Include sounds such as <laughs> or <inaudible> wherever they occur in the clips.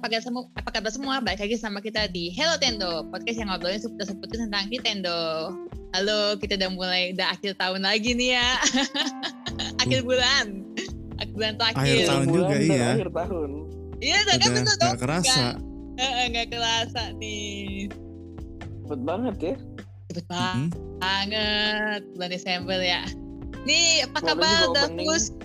apa kabar semua? Apa kabar semua? Balik lagi sama kita di Hello Tendo, podcast yang ngobrolin seputar-seputar tentang Nintendo. Halo, kita udah mulai udah akhir tahun lagi nih ya. <laughs> akhir bulan. Akhir bulan terakhir. Akhir tahun Bulan juga iya. Akhir tahun. Iya, udah kan Udah betul dong. gak kerasa. Nggak, nggak kerasa nih. Cepet banget ya. Cepet Mhm. banget bulan Desember ya. Nih, apa kabar. Davus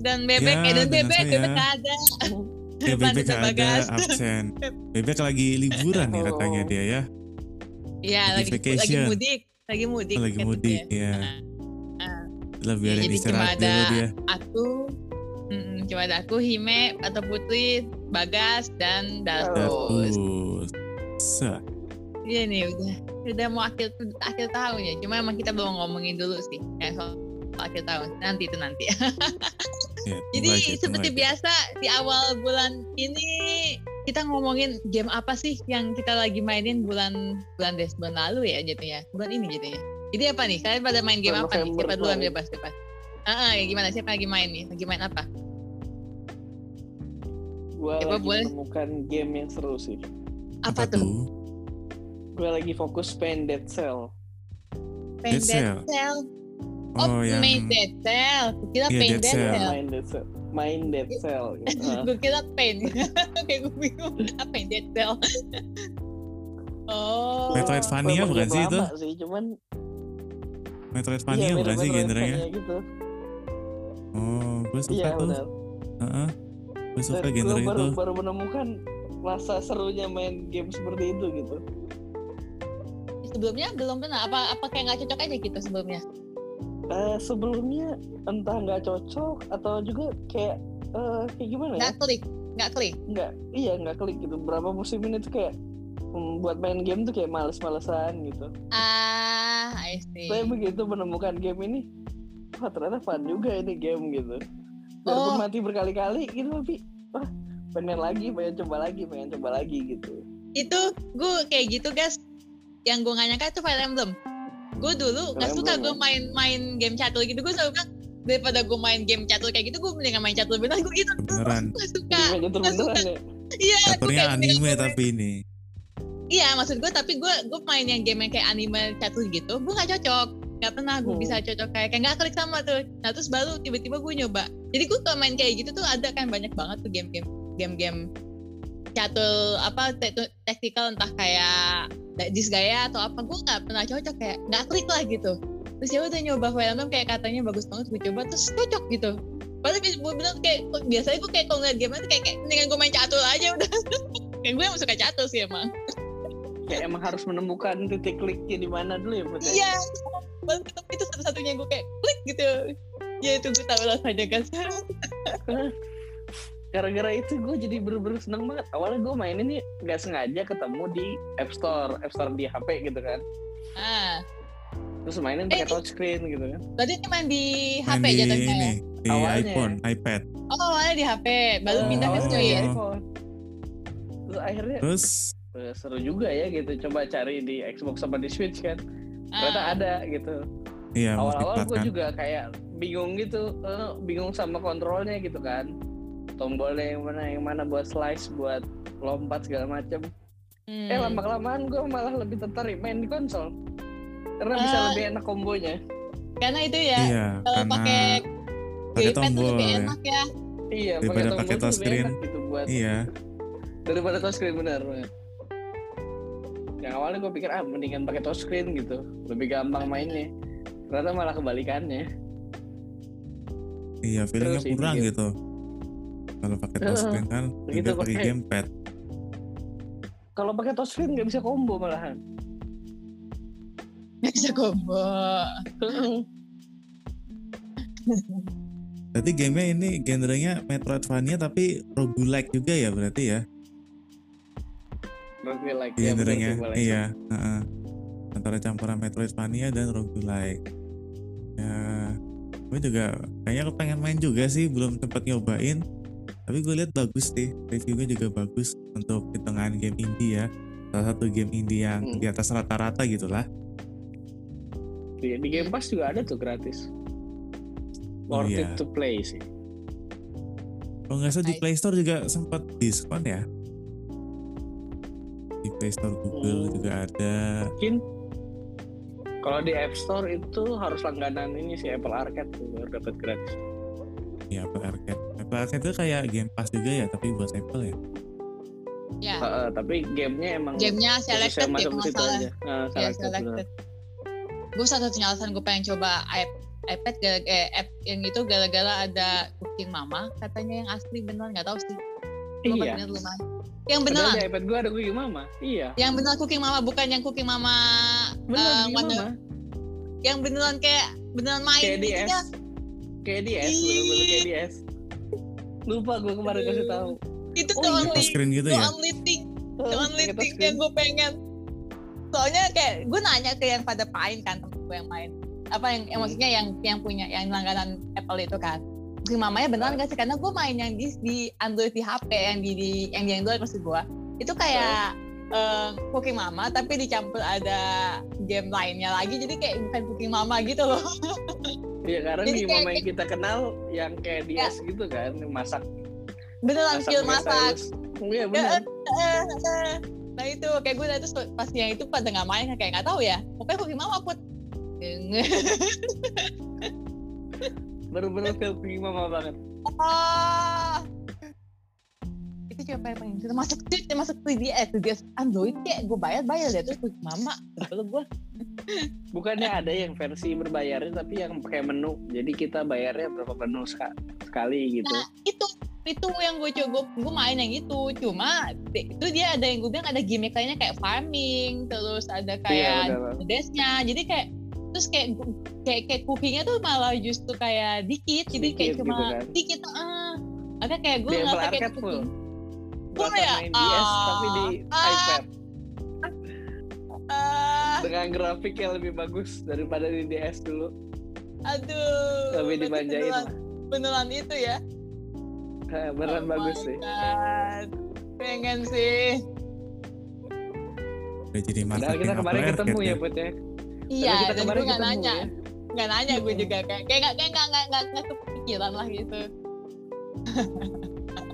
dan Bebek? Ya, eh, dan Bebek, saya. Bebek ada. <laughs> Ya Bebek ada Bagas. absen. Bebek lagi liburan nih katanya dia ya. Iya, Lagi lagi, mudik. Lagi mudik. Oh, lagi mudik ya. Nah, Lah biarin jadi istirahat cuma dulu ada- dia. aku mm, cuma ada aku Hime atau Putri Bagas dan Darus. Sa. iya nih udah udah mau akhir akhir tahun ya cuma emang kita belum ngomongin dulu sih kayak soal, akhir tahun. Nanti itu nanti. <laughs> Ya, jadi seperti biasa di awal bulan ini kita ngomongin game apa sih yang kita lagi mainin bulan bulan des bulan lalu ya jatuhnya. Bulan ini jatuhnya. Jadi apa nih? Kalian pada main game apa nih? Siapa duluan bebas bebas Ah, ah, gimana? Siapa lagi main nih? Lagi main apa? Gue Coba lagi boleh. menemukan game yang seru sih. apa, tuh? Gue lagi fokus main Dead Cell. Paint Dead Dead Cell. Cell. Oh, Oh, yang main Dead Cell. Gue kira Iya, Paint Dead Dead Cell. Cell. Main Dead Cell. Main Dead Cell. gitu. <laughs> Ah. Gue kira Paint. <laughs> Kayak gue bingung. Apa yang Dead Cell? <laughs> oh. Metroidvania bukan sih itu? sih, cuman Metroidvania iya, bukan sih genrenya? Gitu. Oh, gue suka Iya tuh. benar. Heeh. Gue suka Dan genre gue baru itu. baru menemukan rasa serunya main game seperti itu gitu. Sebelumnya belum pernah. Apa apa kayak nggak cocok aja gitu sebelumnya? Eh, sebelumnya entah nggak cocok atau juga kayak eh, kayak gimana ya? Nggak klik. Nggak klik. nggak iya nggak klik gitu berapa musim ini tuh kayak hmm, buat main game tuh kayak males-malesan gitu Ah, I see. saya begitu menemukan game ini wah ternyata fun juga ini game gitu Oh. walaupun mati berkali-kali gitu tapi wah pengen lagi pengen coba lagi pengen coba lagi gitu Itu gue kayak gitu guys. Yang gue nggak nyangka itu Fire Emblem. Gue dulu nggak Fire suka gue ya? main main game catur gitu. Gue selalu bilang daripada gue main game catur kayak gitu, gue mendingan main catur beneran. Gue gitu. Beneran. Gue suka. Nggak beneran suka. ya Iya. gue Caturnya anime tapi ini. Iya maksud gue tapi gue gue main yang game yang kayak anime catur gitu gue gak cocok Gak pernah gue Hmm. bisa cocok kayak kayak gak klik sama tuh nah terus baru tiba-tiba gue nyoba jadi gue kalau main kayak gitu tuh ada kan banyak banget tuh game-game game-game catur apa te- te- tactical entah kayak disgaya atau apa gue nggak pernah cocok kayak nggak klik lah gitu terus ya udah nyoba Emblem kayak katanya bagus banget gue coba terus cocok gitu Padahal gue bilang kayak biasanya gue kayak kalau ngeliat game itu kayak, kayak mendingan gue main catur aja udah <laughs> kayak gue emang suka catur sih emang kayak emang harus menemukan titik kliknya di mana dulu ya Put, ya? Iya, baru ketemu itu satu-satunya gue kayak klik gitu. Ya itu gue tahu rasanya kan. <laughs> gara-gara itu gue jadi bener-bener seneng banget awalnya gue main ini nggak sengaja ketemu di App Store App Store di HP gitu kan ah, terus mainin Eh, pakai touchscreen gitu kan berarti ini main di Main HP di jatuhnya ini, ya? di Awalnya. iPhone, iPad. Oh, awalnya di HP, baru Eh, pindah ke Oh. iPhone. terus akhirnya Terus eh, seru juga ya gitu coba cari di Xbox sama di Switch kan ternyata Ah, ada gitu iya awal-awal gue kan. juga kayak bingung gitu eh, bingung sama kontrolnya gitu kan tombolnya yang mana yang mana buat slice buat lompat segala macam hmm. eh lama kelamaan gue malah lebih tertarik main di konsol karena bisa Ah. lebih enak kombonya Karena itu ya, Iya, kalau karena pakai gamepad tombol lebih ya. enak ya. iya Daripada pakai touchscreen. gitu buat Iya, daripada touchscreen benar benar. yang awalnya gue pikir ah mendingan pakai touchscreen gitu lebih gampang mainnya ternyata malah kebalikannya iya feelingnya kurang gitu. Kalau pakai touchscreen kan lebih pakai gamepad. kalau pakai touchscreen nggak bisa combo malahan Nggak bisa combo. Berarti gamenya ini genrenya Metroidvania tapi roguelike juga ya berarti ya Rogue like ya, genrenya. Iya, heeh. Antara campuran Metroidvania dan roguelike. Ya, gue juga kayaknya pengen main juga sih, belum sempat nyobain. Tapi gue lihat bagus sih, reviewnya juga bagus untuk hitungan game indie ya. Salah satu game indie yang Hmm. di atas rata-rata gitu lah. di, di Game Pass juga ada tuh gratis Oh, worth iya. it to play sih Kalau nggak salah di. Play Store juga sempat diskon ya. Play Store Google Hmm. juga ada Mungkin kalau di App Store itu harus langganan ini sih Apple Arcade tuh baru dapat gratis. ya Apple Arcade Arcade itu kayak Game Pass juga ya tapi buat Apple ya Ya, Heeh, tapi gamenya emang gamenya selected ya masuk kalau ke situ nggak salah. aja. Nah, Ya, selected. Gue satu-satunya alasan gue pengen coba iP- iPad gara- eh, app yang itu gara-gara ada Cooking Mama katanya yang asli beneran nggak tahu sih. Iya. bener ada. Yang beneran, di iPad gue ada Cooking Mama. Iya. yang beneran Cooking Mama bukan yang Cooking Mama Bener eh, Cooking mana- Mama. yang beneran kayak beneran main Kayak gitu DS. ya. Kayak DS, Ih. bener-bener kayak DS. Lupa gue kemarin kasih tahu. Itu Oh the iya. only, screen gitu the ya only thing, the only thing yang gue pengen. Soalnya kayak gue nanya ke yang pada main kan temen gue yang main. Apa yang, yang Hmm. maksudnya yang yang punya yang langganan Apple itu kan. Si mamanya beneran gak sih? Karena gue main yang di, di Android di HP yang di, di yang di Android maksud gue. Itu kayak eh, Cooking Mama tapi dicampur ada game lainnya lagi jadi kayak bukan Cooking Mama gitu loh. <laughs> Iya karena Jadi di kayak- mama yang kita kenal yang kayak DS gitu kan, masak Beneran feel pakai masak. Iya eh. Nah itu kayak gue terus pas yang itu pada nggak main kayak nggak tahu ya. Pokoknya Cooking Mama put. Bener-bener Cooking Mama banget. Ah. Itu cuma pengen pengen itu masuk itu masuk 3DS 3DS Android kayak gue bayar bayar deh terus Mama sebel gue Bukannya ada yang versi berbayarnya tapi yang pakai menu. Jadi kita bayarnya berapa menu seka- sekali gitu. nah itu itu yang gue coba gue main yang itu cuma itu dia ada yang gue bilang ada gimmick lainnya kayak farming terus ada Iya kayak benar. desnya jadi kayak terus kayak kayak kayak cookingnya tuh malah justru kayak dikit jadi kayak cuma gitu kan. dikit ah Maka kayak gue ngerasa kayak full. Full ya? main DS tapi di Ah. iPad ah dengan grafik yang lebih bagus daripada di DS dulu. aduh Lebih dimanjain beneran, itu ya beneran Oh bagus sih. God. pengen sih udah jadi Padahal marketing kita kemarin ketemu ya, Put ya. iya dan kemarin gue nggak ketemu nanya ya. nggak nanya gue juga kayak kayak nggak kayak nggak nggak nggak nggak kepikiran lah gitu <laughs>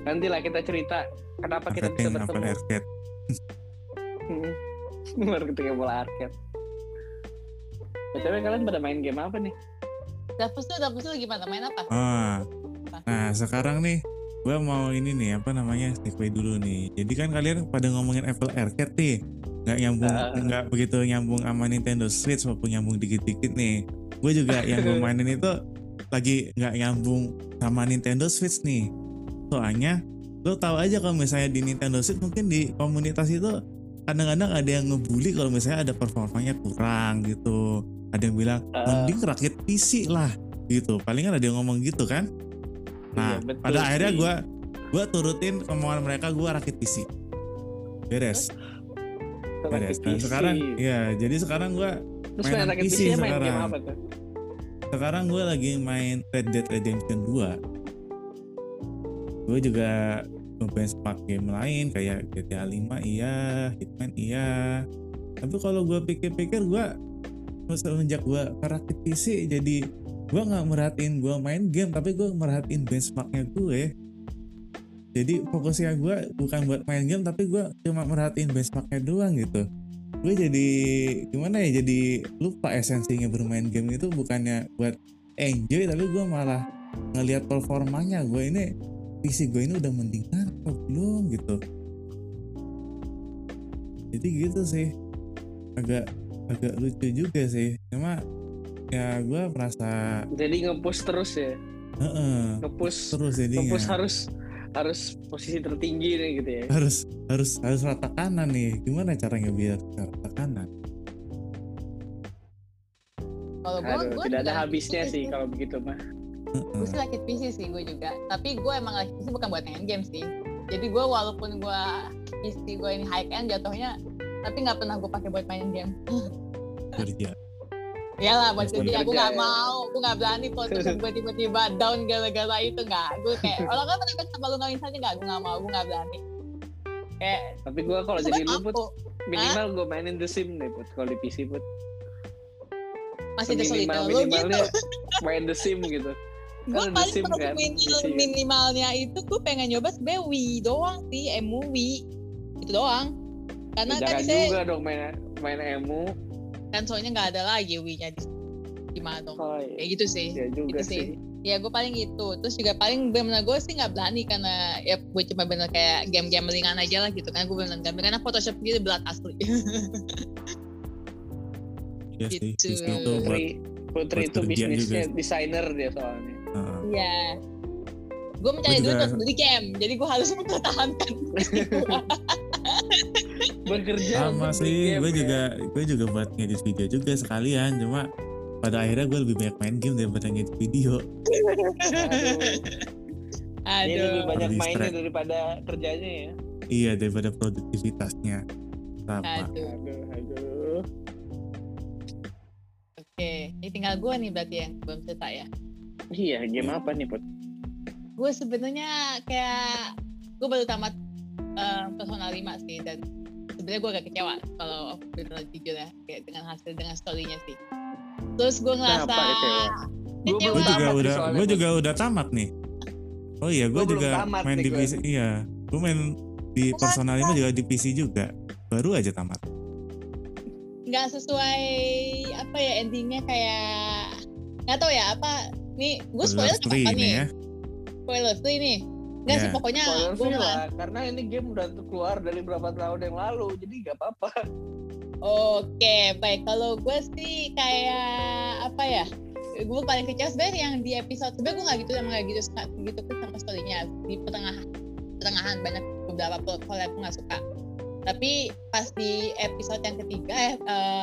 Nanti lah kita cerita kenapa kita bisa marketing Apple bertemu. Arcade Hmm. <laughs> Marketing Apple Arcade. BTW kalian pada main game apa nih? dapus tuh dapus tuh gimana main apa Ah, nah sekarang nih gue mau ini nih apa namanya segue dulu nih. Jadi kan kalian pada ngomongin Apple Arcade nih, nggak nyambung, Ah. nggak begitu nyambung sama Nintendo Switch walaupun nyambung dikit-dikit nih. Gue juga yang <laughs> gue mainin itu lagi nggak nyambung sama Nintendo Switch nih. Soalnya lo tahu aja kalau misalnya di Nintendo Switch mungkin di komunitas itu kadang-kadang ada yang ngebully kalau misalnya ada performanya kurang gitu. Ada yang bilang Ah. mending rakit PC lah gitu. Palingan ada yang ngomong gitu kan. Nah, Iya, betul pada akhirnya gue gua turutin kemauan mereka gue rakit PC. Beres, beres. Dan PC. sekarang, ya jadi sekarang gue main PC PC nya main game sekarang. sekarang gue lagi main Red Dead Redemption 2 gue juga benchmark game lain kayak GTA 5 iya Hitman iya. Tapi kalau gue pikir-pikir gue semenjak gue rakit PC jadi gue nggak merhatiin gue main game tapi gue merhatiin benchmarknya gue jadi fokusnya gue bukan buat main game tapi gue cuma merhatiin benchmarknya doang gitu. Gue jadi gimana ya jadi lupa esensinya bermain game itu bukannya buat enjoy tapi gue malah ngelihat performanya gue ini PC gue ini udah mendingan apa belum gitu. Jadi gitu sih. Agak agak lucu juga sih. Cuma ya gue merasa Jadi nge-push terus ya. heeh, Nge-push. Terus jadinya. Nge-push harus harus posisi tertinggi nih gitu ya. harus harus harus rata kanan nih. Gimana caranya biar rata kanan? Kalau gue tidak ada habisnya gitu sih. kalau begitu mah. Gue sih rakit PC sih gue juga. Tapi gue emang rakit PC bukan buat main game sih. Jadi gue walaupun gue PC gue ini high end jatuhnya tapi nggak pernah gue pakai buat main game. <laughs> Kerja. Iyalah buat Buat kerja. Gue ya. mau gue nggak berani kalau terus gue tiba-tiba down gara-gara itu nggak. Gue kayak <laughs> orang kan mereka sama lu ngawin saja nggak. Gue nggak mau gue nggak berani. Kayak Tapi gue kalau jadi lu put minimal gue mainin The Sim nih put kalau di PC put. masih ada solid Minimal lu gitu. minimalnya main The Sim gitu. Gue Kan paling kan, minimal, di sini. minimalnya itu gue pengen nyoba sebenernya Wii doang sih MU Wii itu doang karena Ya, kan saya juga dong main main emu. kan soalnya nggak ada lagi Wii-nya di gimana dong Oh, kayak iya. gitu sih Ya juga Gitu sih. sih. ya gue paling itu terus juga paling bener-bener gue sih nggak berani karena ya gue cuma bener kayak game-game ringan aja lah gitu kan gue bener gambar karena Photoshop gitu belat asli Iya sih, Gitu. Disney itu buat Putri, Putri buat itu bisnisnya desainer dia soalnya. Iya. Gue mencari duit untuk beli game, jadi gue harus <laughs> mempertahankan. Bekerja sama sih gue ya. juga gue juga buat ngedit video juga sekalian cuma pada akhirnya gue lebih banyak main game daripada ngedit video Aduh. Ini lebih banyak mainnya stress. daripada kerjanya ya. iya daripada produktivitasnya sama Aduh. Aduh, aduh. Oke, ini tinggal gue nih berarti yang belum selesai ya. Iya, game apa nih, Put? Gue sebenarnya kayak gue baru tamat eh, Persona 5 sih dan sebenarnya gue agak kecewa kalau benar jujur ya kayak dengan hasil dengan storynya sih. Terus gue ngerasa gue juga tamat udah gue juga udah tamat nih. Oh iya gue juga tamat main di. PC iya. Gue main di Persona 5 juga di PC juga. Baru aja tamat. Nggak sesuai apa ya endingnya kayak nggak tahu ya apa nih gue spoiler apa ini nih? ya. Spoiler free nih. Nggak sih Ya. pokoknya gue lah, karena ini game udah keluar dari berapa tahun yang lalu, jadi gak apa-apa. oke baik. Kalau gue sih kayak apa ya gue paling kecewa sebenarnya yang di episode sebenarnya gue nggak gitu emang nggak gitu gitu kan sama storynya. Di pertengahan pertengahan banyak beberapa plot hole yang aku nggak suka tapi pas di episode yang ketiga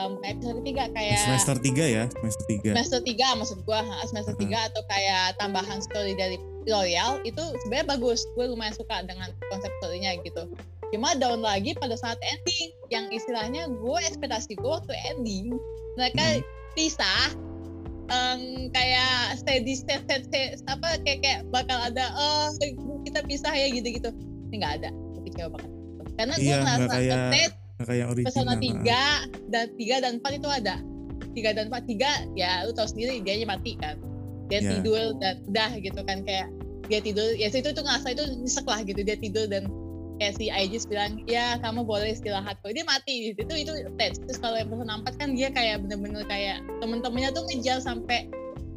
bukan episode ketiga kayak semester 3 ya? Semester 3 semester 3 maksud gua ha, semester 3 atau kayak tambahan story dari L'Oreal itu sebenarnya bagus. Gue lumayan suka dengan konsep storynya gitu. Cuma down lagi pada saat ending yang istilahnya gue ekspektasi gue waktu ending mereka Hmm. pisah em, kayak steady state, state, state apa kayak kayak bakal ada oh kita pisah ya gitu gitu ini nggak ada. Gue kecewa banget karena gue Iya, ngerasa kayak update kayak Persona ah. 3 dan 3 dan 4 itu ada. 3 dan 4 3 ya lu tahu sendiri dia aja mati kan. Dia Ya. tidur dan udah gitu kan kayak dia tidur ya itu tuh ngerasa itu nyesek lah gitu dia tidur dan kayak si Aegis bilang ya kamu boleh istirahat kok dia mati itu itu tes terus kalau yang Persona 4 kan dia kayak bener-bener kayak temen-temennya tuh ngejar sampai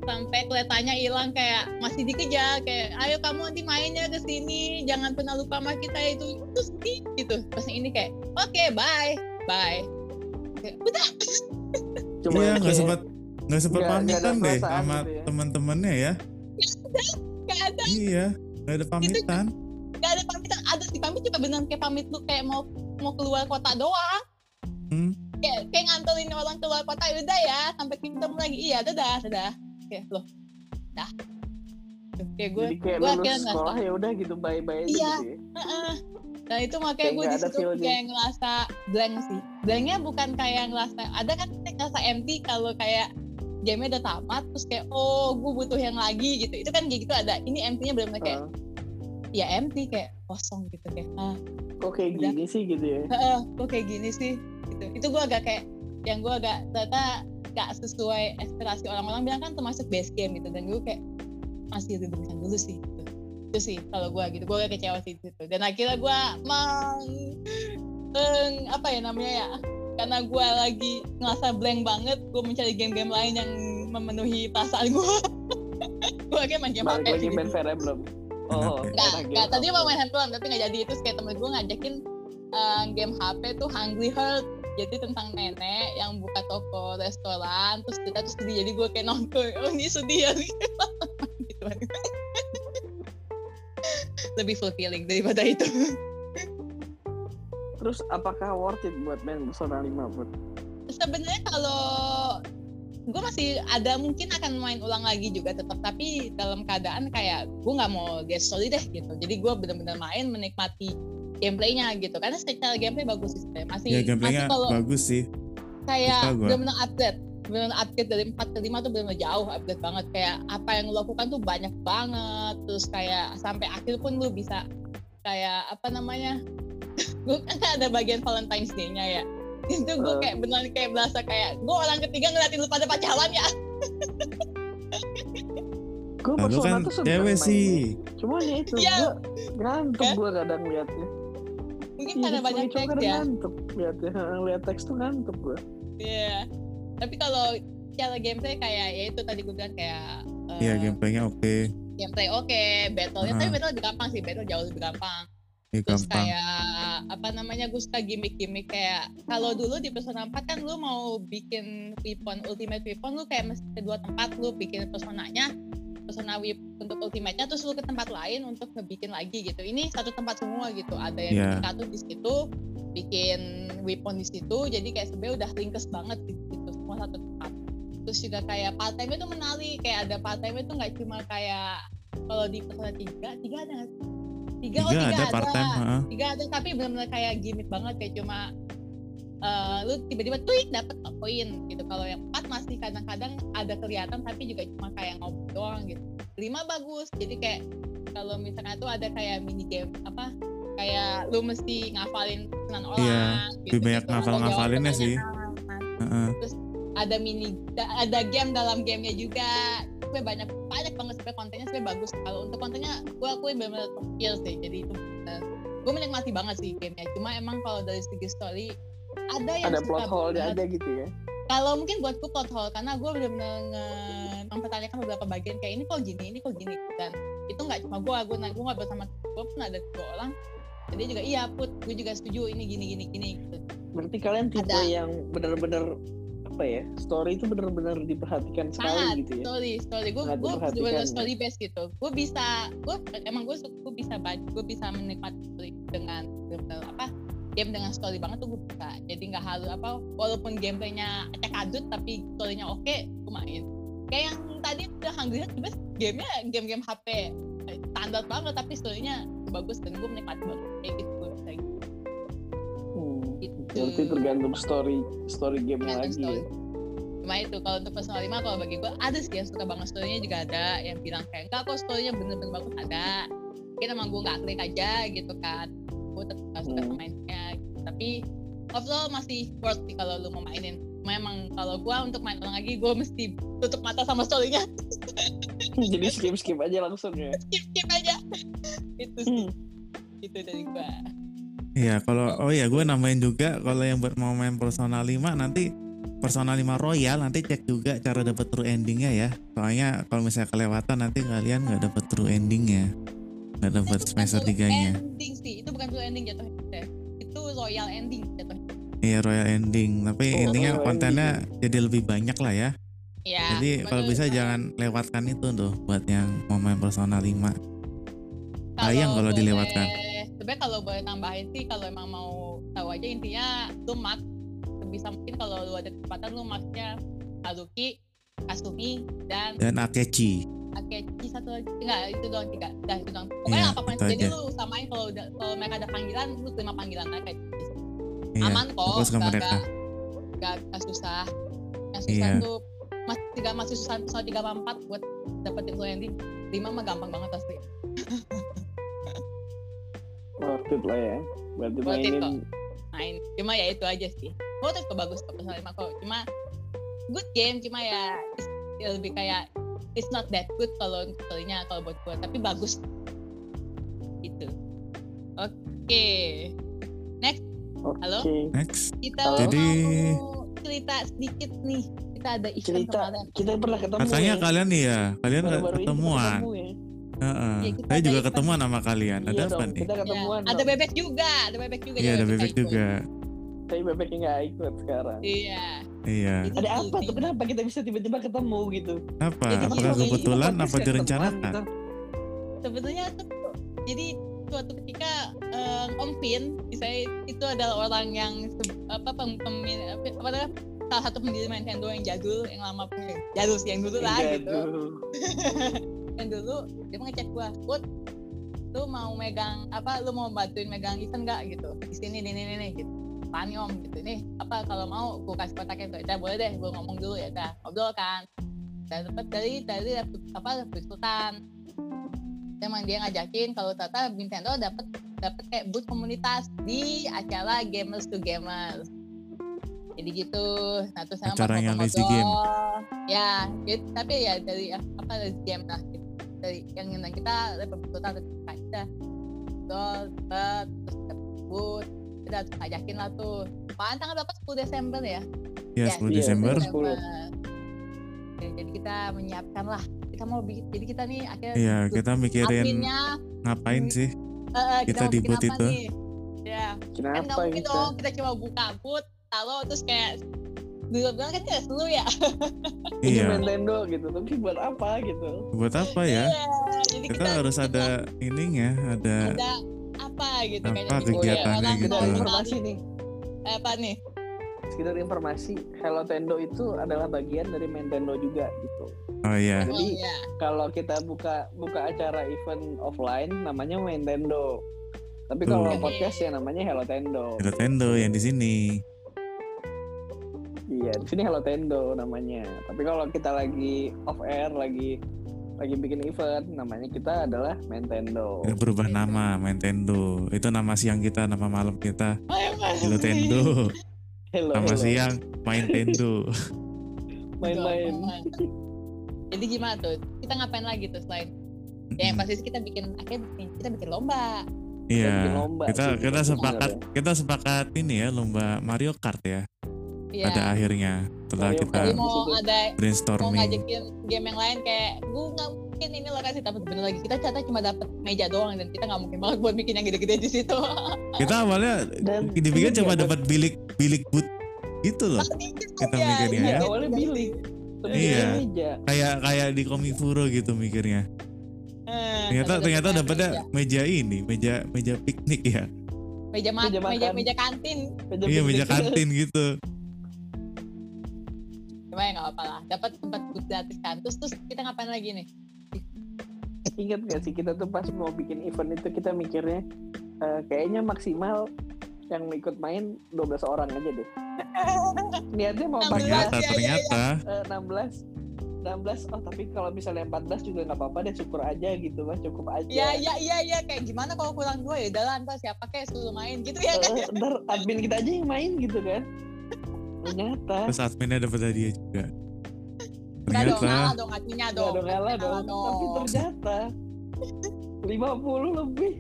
sampai kelihatannya hilang kayak masih dikejar kayak ayo kamu nanti mainnya ke sini jangan pernah lupa sama kita itu terus di- gitu. Pas ini kayak oke bye bye. Kayak, udah. Cuma iya nggak sempat nggak sempat nggak- nggak pamitan deh sama gitu ya. teman-temannya ya. Gak ada iya nggak ada pamitan. Gak ada pamitan. Ada sih pamit cuma beneran kayak pamit lu kayak mau mau keluar kota doang. Hmm. kayak kayak nganterin orang keluar kota "Ya udah ya sampai ketemu lagi. Iya dadah dadah kayak loh dah kayak gue jadi kayak gue lulus akhirnya sekolah ya udah gitu bye bye Iya. gitu ya. Heeh. Nah itu makanya Kayak gue di situ kayak ngerasa blank sih. Blanknya bukan kayak ngerasa ada kan kita ngerasa empty kalau kayak game udah tamat terus kayak oh gue butuh yang lagi gitu. Itu kan kayak gitu ada. Ini empty-nya benar-benar kayak Ah, ya empty kayak kosong gitu kayak ah kok kayak Udah. gini sih gitu ya heeh, kok kayak gini sih gitu. Itu gue agak kayak yang gue agak ternyata gak sesuai ekspektasi orang-orang bilang kan termasuk base game gitu dan gue kayak masih diberikan dulu sih gitu. itu sih kalau gue gitu gue kecewa sih di situ dan akhirnya gue meng, meng- apa ya namanya ya karena gue lagi ngerasa blank banget gue mencari game-game lain yang memenuhi perasaan gue <laughs> gue akhirnya main game balik HP lagi sih main Fire Emblem oh. Nggak, nggak. gitu. Tadi mau main handphone tapi nggak jadi. Terus kayak temen gue ngajakin eh, game HP tuh Hungry Heart. Jadi tentang nenek yang buka toko restoran. Terus kita terus sedih. Jadi gue kayak nonton. Oh ini sedih ya. gitu. <laughs> Lebih fulfilling daripada itu. terus apakah worth it buat main Persona 5 buat Sebenarnya kalau gue masih ada mungkin akan main ulang lagi juga tetap tapi dalam keadaan kayak gue nggak mau get story deh gitu jadi gue benar-benar main menikmati gameplaynya gitu. Karena secara gameplay bagus sih masih ya masih gameplaynya kalau bagus sih. kayak benar-benar upgrade. Benar upgrade dari 4 ke 5 tuh benar-benar jauh upgrade banget. Kayak apa yang lo lakukan tuh banyak banget. Terus kayak sampai akhir pun lu bisa kayak apa namanya? <laughs> Gue kan ada bagian Valentine's Day-nya ya. <laughs> Itu gue Eh. kayak benar kayak berasa kayak gue orang ketiga ngeliatin lu pada pacaran ya. <laughs> Gue Nah, Persona kan tuh cewek sih. cuma ya itu. Iya. gue ngantuk Kan? gue kadang liatnya mungkin Iya, karena banyak teks ya ngantuk lihat lihat teks tuh ngantuk gue Iya. Tapi kalau cara gameplay kayak ya itu tadi gue bilang kayak eh, Iya gameplaynya oke, gameplay oke, battle-nya tapi Ah. battle lebih gampang sih, battle jauh lebih gampang. ya, Terus gampang. kayak apa namanya gue suka gimmick-gimmick kayak kalau dulu di Persona 4 kan lu mau bikin weapon ultimate weapon lu kayak mesti dua tempat lu bikin personanya persona whip untuk ultimate-nya terus lu ke tempat lain untuk ngebikin lagi gitu. Ini satu tempat semua gitu. Ada yang bikin kartu di situ, bikin weapon di situ. Jadi kayak sebenarnya udah ringkes banget gitu semua satu tempat. Terus juga kayak part time itu menarik, kayak ada part time itu nggak cuma kayak kalau di Persona 3, 3 ada nggak sih? Tiga, oh Tiga tiga ada ada. part time, heeh. Tiga ada tapi benar-benar kayak gimmick banget kayak cuma eh, lu tiba-tiba tweet dapat koin gitu. Kalau yang empat masih kadang-kadang ada kelihatan tapi juga cuma kayak ngobrol doang gitu. Lima bagus. Jadi kayak kalau misalnya tuh ada kayak mini game apa kayak lu mesti ngafalin pesanan orang Iya, gitu, lebih banyak gitu, ngafal-ngafalinnya sih. pertanyaan. Heeh. ada mini ada game dalam gamenya juga gue banyak banyak banget sebenarnya kontennya sebenarnya bagus kalau untuk kontennya gue akuin benar-benar sih jadi itu bener. gue menikmati banget sih gamenya cuma emang kalau dari segi story ada yang ada plot hole-nya ada gitu ya kalau mungkin buat gue plot hole karena gue benar-benar nge- mempertanyakan beberapa bagian kayak ini kok gini ini kok gini dan itu nggak cuma gue gue gue bersama gue pun ada dua orang jadi juga iya put gue juga setuju ini gini gini gini gitu. berarti kalian tipe Ada. yang benar-benar apa ya story itu benar-benar diperhatikan sekali sangat gitu ya story story gue gue bener ya. story based gitu gue bisa gue emang gue gue bisa baca gue bisa menikmati story dengan bener apa game dengan story banget tuh gue bisa jadi nggak harus apa walaupun gameplaynya acak adut tapi storynya oke gue main kayak yang tadi udah Hungry Heart juga gamenya game-game HP standar banget tapi storynya bagus dan gue menikmati banget kayak gitu gue bisa gitu. Hmm, Gitu. berarti tergantung story story game lagi ya story. Cuma itu kalau untuk personal 5 kalau bagi gue ada sih yang suka banget storynya juga ada yang bilang kayak enggak kok storynya bener-bener bagus ada. Mungkin emang gue nggak klik aja gitu kan. Gue tetap suka Hmm. sama mainnya. Tapi overall masih worth sih kalau lu mau mainin. Cuma emang kalau gue untuk main ulang lagi gue mesti tutup mata sama storynya. <laughs> jadi skip skip aja langsung ya skip skip aja. itu sih. Hmm. Itu dari gue. Iya, kalau oh ya gue nambahin juga kalau yang buat mau main Persona 5 nanti Persona 5 Royal nanti cek juga cara dapat true endingnya ya. Soalnya kalau misalnya kelewatan nanti kalian nggak dapat true endingnya, nggak dapat semester tiganya. Ending sih. Itu bukan full ending jatuhnya. Itu royal ending jatuhnya. Iya Royal ending, tapi Oh, intinya kontennya jadi lebih banyak lah ya. Ya, jadi kalau bisa jangan lewatkan itu tuh buat yang mau main Persona 5. Sayang kalau boleh- dilewatkan. Sebenarnya kalau boleh tambahin sih kalau emang mau tahu aja intinya lu mat bisa mungkin kalau lu ada kesempatan lu matnya Haruki, Kasumi dan Dan Akechi. Akechi satu lagi. Enggak itu doang tiga dah itu doang. Pokoknya Iya, apa pun itu jadi aja. lu samain kalau udah kalau mereka ada panggilan lu terima panggilan mereka. Iya, aman kok mereka. nggak- nggak nggak susah. Yang susah Iya. tuh masih tiga masih susah soal tiga sama empat buat dapetin full ending lima mah gampang banget pasti. Worth it lah ya. Berarti Worth it mainin. main. Cuma ya itu aja sih. Menurut itu bagus kok Persona 5 kok. Cuma good game cuma ya ya lebih kayak it's not that good kalau untuk story-nya kalau buat gue tapi bagus gitu oke oke halo? Next. kita Halo? Jadi- mau cerita sedikit nih kita ada event cerita kemarin kita pernah ketemu Katanya ya. kalian iya, kalian Baru-baru ini ketemuan. ketemu ya. Heeh. Iya, kita Saya ada juga event. ketemuan sama kalian. Ada Iya apa dong, nih? kita ketemuan Ya, ada bebek juga ada bebek juga Iya, ada bebek juga. tapi bebeknya nggak ikut sekarang iya Iya. Jadi ada apa tuh? kenapa kita bisa tiba-tiba ketemu gitu? Apa? Jadi Apakah gini, kebetulan apa direncanakan? ketemuan, sebetulnya tuh jadi suatu ketika eh, Om Vin saya itu adalah orang yang apa pem, pemi- apa, apa namanya, salah satu pendiri Nintendo yang jadul yang lama punya. Jadul sih yang dulu lah Iya, gitu. <laughs> yang dulu dia ngecek gua Put lu mau megang apa lu mau bantuin megang event nggak? Gitu. Di sini nih nih nih, nih gitu apaan nih om gitu. Nih apa kalau mau gua kasih kontaknya tuh ya boleh deh gua ngomong dulu ya dah ngobrol kan. Dan dapat dari dari apa Sultan. Emang dia ngajakin kalau ternyata Nintendo dapat dapat kayak booth komunitas di acara Gamers to Gamers. Jadi gitu. Nah terus saya Acaranya Lazy Game. ya gitu, tapi ya dari apa dari game lah gitu. dari yang kita Republik Sultan kita kita terus dapat booth udah ajakin lah tuh apaan tanggal berapa 10 Desember ya Ya, Ya, 10 iya, Desember. Desember. Jadi, jadi kita menyiapkan lah kita mau bikin jadi kita nih akhirnya Iya, kita mikirin adminnya ngapain sih? eh, kita mau di apa itu. nih ya kan Kenapa nggak mungkin gitu? dong kita cuma buka booth taruh terus kayak dulu bilang kan tidak seru ya Iya. Nintendo gitu, tapi buat apa gitu? Buat apa ya? Iya, jadi Kita harus ada ininya, ada ada apa gitu Apa kayaknya di- kegiatannya orang gitu. Informasi nih, eh, apa nih sekedar informasi, Hello Tendo itu adalah bagian dari Nintendo juga gitu. oh iya. oh Jadi, iya Kalau kita buka buka acara event offline namanya Nintendo. Tapi kalau Tuh. podcast ya namanya Hello Tendo. Nintendo yang di sini. Iya, di sini Hello Tendo namanya. Tapi kalau kita lagi off air, lagi lagi bikin event, namanya kita adalah Nintendo. Berubah nama Nintendo. Itu nama siang kita, nama malam kita. Ayo, Nintendo. Hello, Nama hello. siang Nintendo. main-main. jadi gimana tuh kita ngapain lagi tuh selain ya yang pasti sih kita bikin akhirnya kita bikin lomba Iya. lomba Kita sih, kita sepakat kita sepakat ini ya lomba Mario Kart ya. Iya. Pada akhirnya setelah Mario kita Jadi Kart. mau ada mau brainstorming. ngajakin game yang lain kayak gue nggak mungkin ini lokasi tapi bener lagi kita ternyata cuma dapet meja doang dan kita nggak mungkin banget buat bikin yang gede-gede di situ. <laughs> Kita awalnya Dan dibikin iya, cuma dapat bilik bilik boot gitu loh. Kita mikirnya Iya, ya. awalnya bilik. Iya. meja. Kayak kayak di Komifuro gitu mikirnya. Eh, Ternyata ternyata dapatnya meja, meja ini, meja meja piknik ya. meja, meja meja, meja kantin. Iya, meja kantin gitu. <laughs> Cuma ya nggak apa lah. Dapat tempat gratis kan. Terus terus kita ngapain lagi nih? Ingat gak sih kita tuh pas mau bikin event itu kita mikirnya eh, kayaknya maksimal yang ikut main 12 orang aja deh. <laughs> Niatnya mau 14, Ternyata iya, iya, ternyata eh, 16 16 oh tapi kalau misalnya 14 juga nggak apa-apa deh syukur aja gitu mas cukup aja Iya iya iya iya kayak gimana kalau kurang dua ya udah lah ntar siapa kayak suruh main gitu ya kan? Eh, ntar admin kita aja yang main gitu kan ternyata terus adminnya dapat hadiah juga. Dong, Ternyata ngalah dong adminnya nggak dong. dong dong. Tapi ternyata 50 lebih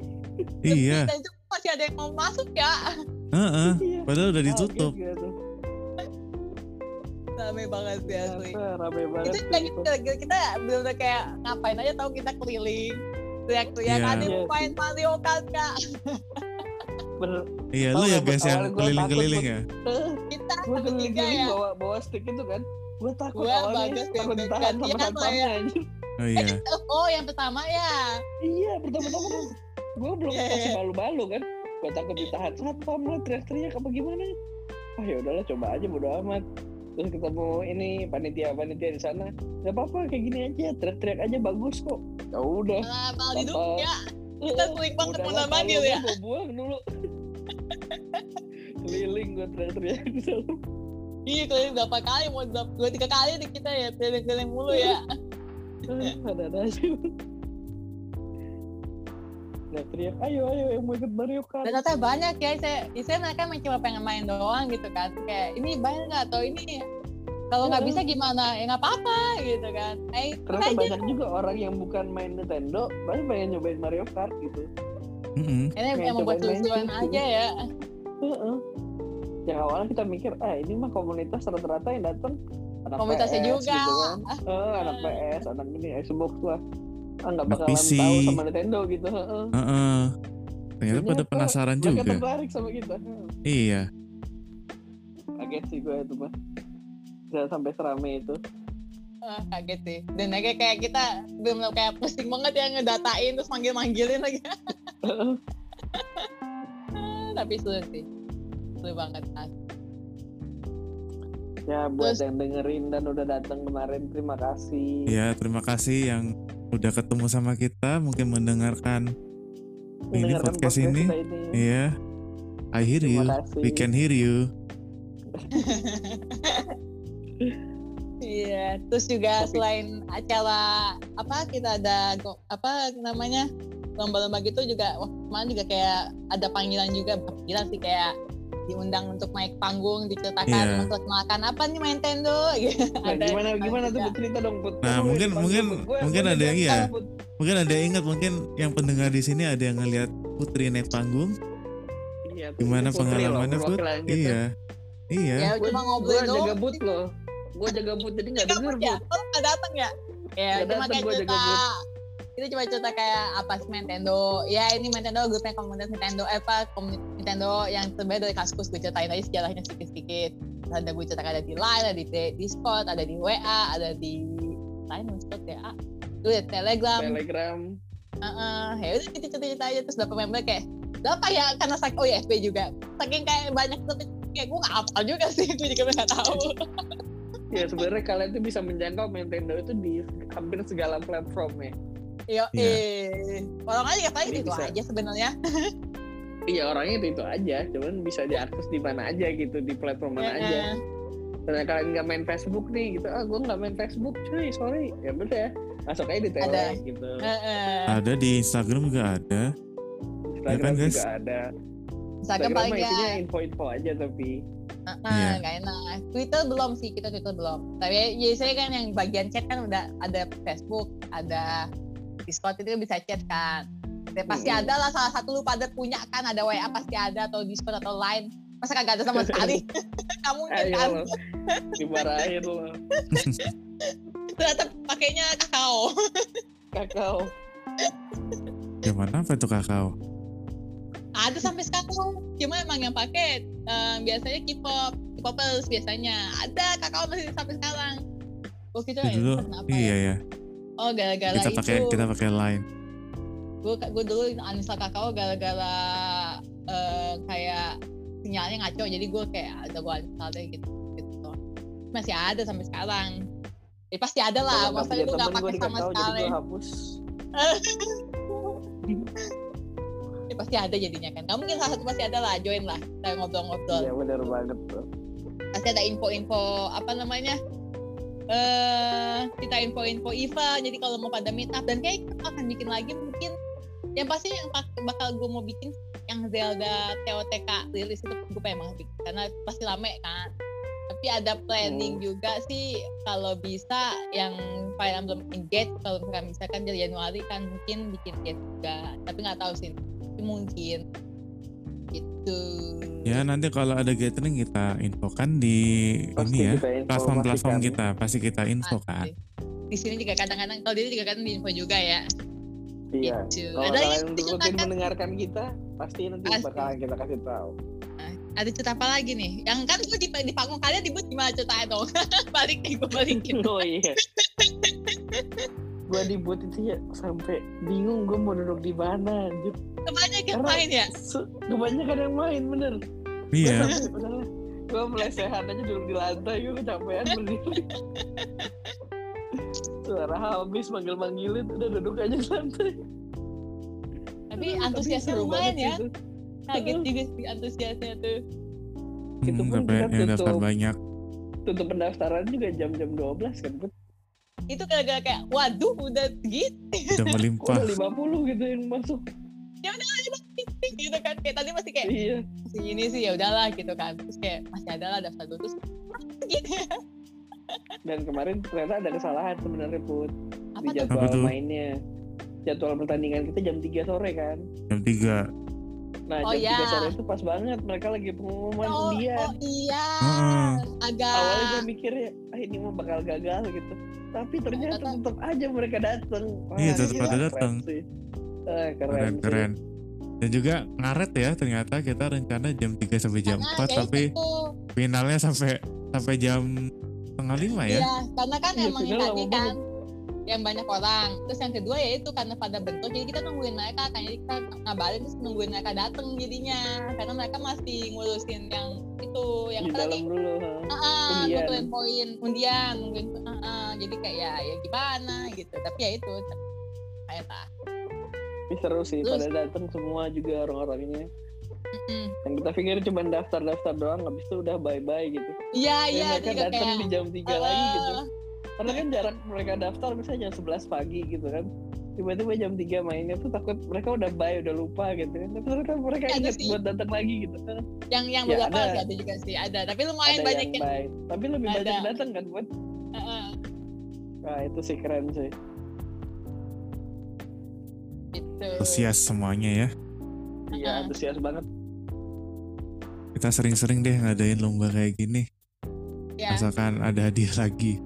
iya, Dan itu masih ada yang mau masuk ya. heeh. iya Padahal udah ditutup. tuh? Rame banget sih asli. Rame banget Itu event. kita, kita belum kayak ngapain aja tahu kita keliling teriak-teriak Iya. ada yang Iya main Mario Kart kak <laughs> bener Iya, lu ya guys yang keliling-keliling ya. <laughs> Kita gue keliling-keliling ya. bawa bawa stick itu kan. Gue takut Gua awalnya bagus takut ditahan sama satpamnya ya. Oh iya. <laughs> oh yang pertama ya. Iya pertama-tama kan gue belum Iya, kasih iya. malu-malu kan. Gue takut ditahan satpam lah teriak-teriak apa gimana? Ah ya udahlah coba aja bodo amat. Terus ketemu ini panitia panitia di sana. Nggak apa-apa kayak gini aja teriak-teriak aja bagus kok. Ya udah. Ya kita klik banget Udahlah, mau manggil kalau ya. gua buang dulu. Keliling gue teriak-teriak di dalam. Iya keliling berapa kali mau dua, dua tiga kali nih kita ya keliling-keliling mulu ya. Ada-ada Nah, teriak, ayo, ayo, yang mau ikut Mario Kart. dan ternyata banyak ya saya saya mereka cuma pengen main doang gitu kan. Kayak ini bayar nggak? Atau ini kalau nggak Iya. bisa gimana ya nggak apa-apa gitu kan eh Ternyata aja banyak juga orang yang bukan main Nintendo, tapi pengen nyobain Mario Kart gitu. Mm-mm. ini Kayak emang buat cobain main seru-seruan gitu. aja ya Heeh. Yang awalnya kita mikir, ah ini mah komunitas rata-rata yang datang anak Komunitasnya PS, juga. gitu kan. Eh, anak PS, anak ini Xbox lah. Ah nggak Anak bakalan PC. tahu sama Nintendo gitu. Heeh. Heeh. Ternyata pada penasaran Mereka juga. tertarik sama kita. Iya. Kaget sih gue itu mah. Bisa sampai serame itu. Ah, kaget sih dan lagi kayak kita belum kayak pusing banget ya ngedatain terus manggil-manggilin lagi Heeh. <laughs> tapi seru sih seru banget ya buat Terus- yang dengerin dan udah datang kemarin terima kasih. Ya, terima kasih yang udah ketemu sama kita, mungkin mendengarkan ini Mendengarkan podcast ini. ini. Iya. I hear you. Terima kasih. We can hear you. <laughs> Iya, terus juga Tapi- selain acara apa kita ada apa namanya lomba-lomba gitu juga wah kemarin juga kayak ada panggilan juga panggilan sih kayak diundang untuk naik panggung diceritakan Iya. untuk makan apa nih Nintendo <laughs> gitu. Nah, Ada gimana gimana tuh cerita dong Put. Nah, mungkin- mungkin- Put. Gua- mungkin ada yang iya. Put. Mungkin ada yang ingat, mungkin yang pendengar di sini ada yang ngelihat Putri naik panggung. Iya. Gimana Putri loh, pengalamannya Put? Iya. Iya. ya Gue cuma gue ngobrol jaga doang but loh. Gue jaga but jadi nggak denger but ya? But. oh nggak datang ya? Ya cuma kayak cerita. kita cuma cerita kayak apa sih Nintendo. Ya ini Nintendo grupnya komunitas Nintendo eh, apa komunitas Nintendo yang terbaik dari Kaskus. Gue ceritain aja sejarahnya sedikit-sedikit. Ada gue cerita ada di Line ada di Discord ada di WA ada di Line Discord ya itu ya Telegram. Telegram. Heeh, ya udah kita cerita-cerita aja. Terus dapat member kayak berapa ya? Karena sak oh ya FB juga. Saking kayak banyak tapi kayak gue nggak hafal juga sih gue juga nggak tahu <laughs> Ya sebenarnya kalian tuh bisa menjangkau Nintendo itu di hampir segala platformnya. Yo, Iya. eh, orang aja Jadi itu bisa. aja sebenarnya. <laughs> Iya orangnya itu itu aja, cuman bisa diakses di mana aja gitu di platform mana aja. Heeh. Karena kalian nggak main Facebook nih gitu, ah gue nggak main Facebook cuy, sorry. Ya udah ya, masuk aja di tele Ada. gitu. Ada di Instagram juga ada. Instagram kan, guys? juga ada. Instagram paling mah ya, isinya info-info aja tapi. heeh, Iya. nggak enak. Twitter belum sih, kita Twitter belum. Tapi ya saya kan yang bagian chat kan udah ada Facebook, ada Discord itu bisa chat kan. Ya, pasti Mm-mm. ada lah salah satu lu pada punya kan ada WA pasti ada atau Discord atau Line. Masa kagak ada sama sekali? <laughs> Kamu mungkin Ayo kan dimarahin lo. <laughs> ternyata pakainya kakao. Kakao. Gimana apa tuh kakao? Ada sampai sekarang. Cuma emang yang pakai eh, biasanya K-pop. K-popers biasanya. Ada kakao masih sampai sekarang. Oh kita Ya, dulu. kenapa iya ya? ya. oh gara-gara Kita itu. pakai kita pakai line. gue gue dulu uninstall kakao gara-gara eh, kayak sinyalnya ngaco. Jadi gue kayak ada gue uninstall deh gitu gitu. Masih ada sampai sekarang. Ya pasti ada lah. Nggak temen, gua pakai sama sekali. gue hapus. <laughs> pasti ada jadinya kan. Nggak mungkin salah satu pasti ada lah join lah kita ngobrol-ngobrol. Iya benar banget tuh. pasti ada info-info apa namanya eh kita info-info event jadi kalau mau pada meet up dan kayak kita akan bikin lagi mungkin yang pasti yang bakal gue mau bikin yang Zelda TOTK rilis itu gue pengen banget bikin karena pasti lame kan. Tapi ada planning juga sih kalau bisa yang Fire Emblem Engage kalau misalkan misalkan dari Januari kan mungkin bikin Engage juga tapi nggak tahu sih mungkin gitu Ya nanti kalau ada gathering kita infokan di Pasti ini ya kita platform-platform informasikan. kita pasti kita info kan. Pasti. di sini juga kadang-kadang kalau dia juga kadang di info juga ya Iya. gitu. Kalau ada kalian rutin mendengarkan kita, pasti nanti Pasti. bakalan kita kasih tahu. ada cerita apa lagi nih yang kan gue di, di panggung kalian dibut gimana ceritanya dong balik nih gue balikin <laughs> oh iya. <laughs> gue di booth itu ya sampai bingung gue mau duduk di mana anjir. kebanyakan yang main ya Kebanyakan yang main bener. Iya. gue melesehan aja duduk di lantai gue kecapean berdiri. Suara habis manggil-manggilin udah duduk aja di lantai. tapi Tapi antusiasnya seru lumayan banget ya itu. kaget juga sih antusiasnya tuh Itu Hmm, pun sampai kita daftar tutup. banyak. Tutup pendaftaran juga jam-jam 12 kan. Itu gara-gara kayak waduh udah gitu Udah melimpah. udah 50 gitu yang masuk. gitu kan kayak tadi masih kayak Iya. masih ini sih ya udahlah gitu kan terus kayak masih ada lah daftar dulu terus gitu Dan kemarin ternyata ada kesalahan sebenarnya Put. apa di jadwal mainnya. Jadwal pertandingan kita jam 3 sore kan. Jam 3. Nah, Oh, jam iya. 3 sore itu pas banget mereka lagi pengumuman oh, undian. oh iya Heeh. agak Awalnya gue mikirnya, ah ini mah bakal gagal gitu. Tapi ternyata Ternyata- tetap aja mereka datang. Iya, tetap pada keren datang. sih. Ah, keren, Keren sih. keren. Dan juga ngaret ya ternyata kita rencana jam 3 sampai jam Karena 4 ya tapi itu. finalnya sampai sampai jam setengah lima ya. Iya, karena kan Iya, emang tadi lama kan yang banyak orang. Terus yang kedua ya itu karena pada bentuk jadi kita nungguin mereka kan jadi kita ngabarin terus nungguin mereka datang jadinya karena mereka masih ngurusin yang itu yang Di dalam dulu. Undian. ngumpulin poin undian nungguin ah, ah. jadi kayak ya ya gimana gitu tapi ya itu kayak tak Tapi seru sih, Terus- pada datang semua juga orang-orangnya. Mm-mm. Yang kita pikir cuma daftar-daftar doang, habis itu udah bye-bye gitu. iya iya mereka datang kayak di jam 3 lagi gitu. Karena kan jarak mereka daftar misalnya jam 11 pagi gitu kan. Tiba-tiba jam 3 mainnya tuh takut mereka udah bye, udah lupa gitu kan. Tapi ternyata mereka Ada ingat sih. buat datang lagi gitu kan. yang yang Ya, beberapa ada. ada juga sih ada tapi lumayan Ada banyak yang yang, bye. Tapi lebih Ada. banyak datang kan buat. ah, ah, Nah itu sih keren sih. gitu Antusias semuanya ya. Iya Ah. antusias banget. kita sering-sering deh ngadain lomba kayak gini. Ya. Asalkan ada hadiah lagi.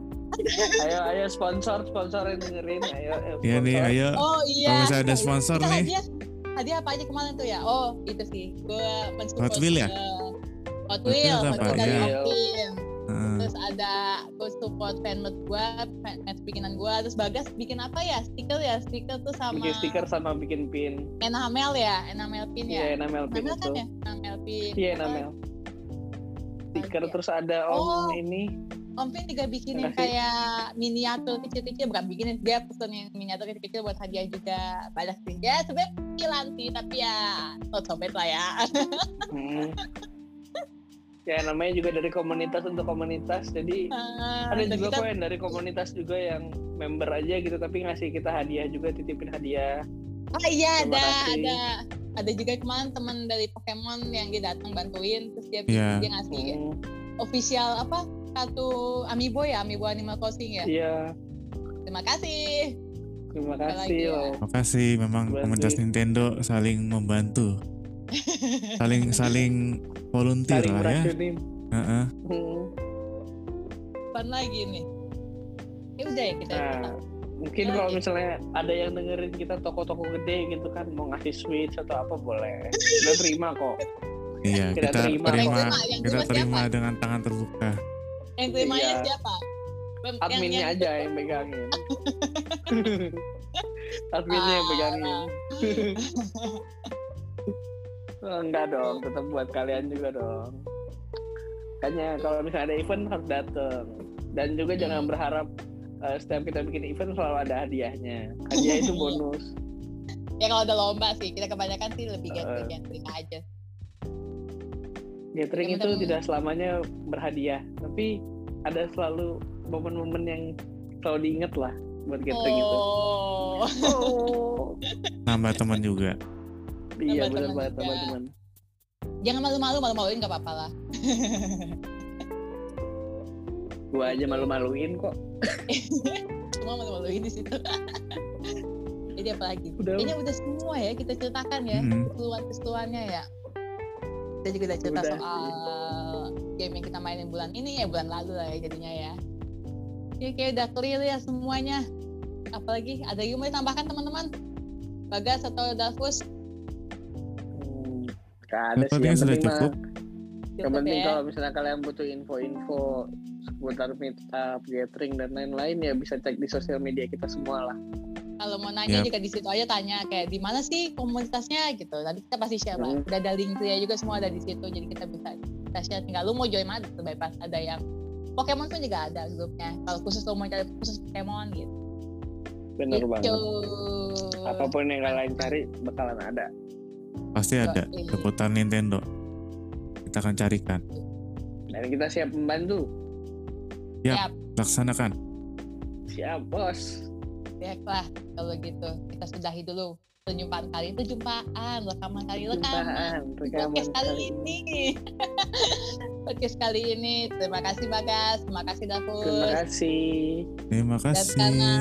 Ayo ayo sponsor sponsor yang dengerin ayo, ayo Iya nih, ayo. Oh iya. Kalau misalnya ada sponsor Kita nih, Hadiah, hadiah apa aja kemarin tuh ya? Oh itu sih. Gue mensupport. Hot Wheel ya? eh, Hot Wheel Wheel, apa? Hot Wheel dari Iya. Optim. Heeh. Terus ada gue support fanmade gue, fanmade bikinan gue. Terus Bagas bikin apa ya? Stiker ya? Stiker tuh sama bikin stiker sama bikin pin enamel ya? Enamel pin iya ya? enamel pin Enamel itu kan ya? Enamel pin. iya enamel stiker Bahagia. terus ada om Oh. ini Om Pin juga bikinin kayak miniatur kecil-kecil bukan bikinin dia pesen yang miniatur kecil-kecil buat hadiah juga banyak sih. Ya sebenarnya kecilan sih tapi ya not so bad lah ya. <laughs> Hmm. ya namanya juga dari komunitas untuk komunitas jadi ada Dan juga kita- kok yang dari komunitas juga yang member aja gitu tapi ngasih kita hadiah juga titipin hadiah. Oh iya Terima ada kasih. ada. Ada juga kemarin teman dari Pokemon yang dia datang bantuin terus dia Iya. dia ngasih Hmm, official apa satu amiibo ya amiibo Animal Crossing ya iya terima kasih terima kasih lagi ya? loh Makasih memang komunitas Nintendo saling membantu. <laughs> saling saling volunteer saling lah ya. meracunin Heeh. Hmm. Apaan lagi nih ya udah ya kita nah mungkin Oh, kalau iya. misalnya ada yang dengerin kita toko-toko gede gitu kan mau ngasih switch atau apa boleh kita terima kok Iya, Kita kita terima. terima, terima- kita terima terima dengan tangan terbuka. Yang terimanya Iya. siapa adminnya yang- aja yang pegangin <laughs> adminnya yang pegangin. <laughs> Oh, enggak dong tetap buat kalian juga dong makanya kalau misalnya ada event harus dateng dan juga Hmm. jangan berharap eh, setiap kita bikin event selalu ada hadiahnya hadiah itu <laughs> bonus ya kalau ada lomba sih kita kebanyakan sih lebih Uh. gathering gathering gathering itu Teman-teman. tidak selamanya berhadiah tapi ada selalu momen-momen yang selalu diinget lah buat gathering itu oh oh Nambah teman juga. iya benar teman banget juga. teman-teman jangan malu-malu malu-maluin nggak apa-apa lah gua aja malu-maluin kok <laughs> semua malu-maluin di situ <laughs> jadi apa lagi Udah. kayaknya udah semua ya kita ceritakan ya Mm-mm. keseluruhan-keseluruhannya ya kita juga udah cerita Udah soal game yang kita mainin bulan ini ya bulan lalu lah ya jadinya ya ya kayak udah clear ya semuanya apalagi ada yang mau ditambahkan teman-teman Bagas atau Davus Hmm, ada sih yang sudah cukup. yang penting ya. kalau misalnya kalian butuh info-info seputar meet up, gathering dan lain-lain ya bisa cek di sosial media kita semua lah. Kalau mau nanya Yap. juga di situ aja tanya kayak di mana sih komunitasnya gitu nanti kita pasti share lah udah ada linknya juga semua ada di situ jadi kita bisa kita share tinggal lu mau join mana tuh bebas ada yang Pokemon pun juga ada grupnya kalau khusus lu mau cari khusus Pokemon gitu Bener Gitu. banget. Apa pun yang kalian cari bakalan ada. Pasti ada seputar Nintendo. Kita akan carikan. Dan kita siap membantu. Laksanakan. Siap bos. Baiklah kalau gitu. Kita sudahi dulu perjumpaan kali itu jumpaan rekaman kali rekaman podcast kali kali ini. <laughs> podcast kali ini. Terima kasih Bagas terima kasih Davus Terima kasih. Terima Dan kasih. karena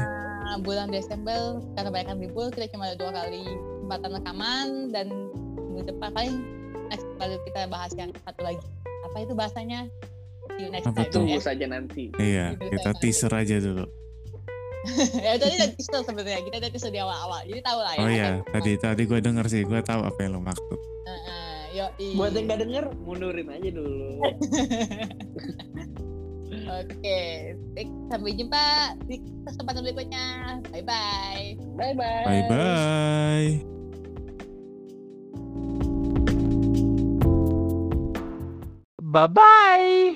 bulan Desember karena banyak libur kita cuma ada dua kali. Kesempatan rekaman dan minggu depan paling next baru kita bahas yang satu lagi. Apa itu bahasanya? See you next Apa time. ya Tunggu saja nanti. Iya, kita teaser aja dulu. <laughs> ya tadi udah teaser sebenarnya kita udah teaser di awal-awal jadi tahu lah ya Oh iya, tadi tadi gue denger sih, gue tahu apa yang lo maksud. Heeh, yoi. Buat yang gak denger, mundurin aja dulu. <laughs> Oke, baik, sampai jumpa di kesempatan berikutnya. Bye bye. Bye bye. Bye bye. Bye bye.